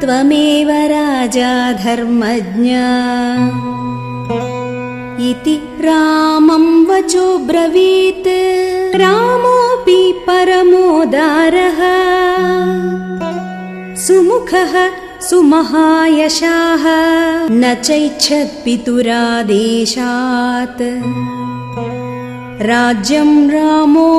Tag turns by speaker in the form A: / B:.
A: त्वमेव राजा धर्मज्ञा। इति रामं वचो ब्रवीत्। रामोऽपि परमोदारः। सुमुखः सुमहायशाः। न चैच्छत् पितुरादेशात् राज्यम् रामो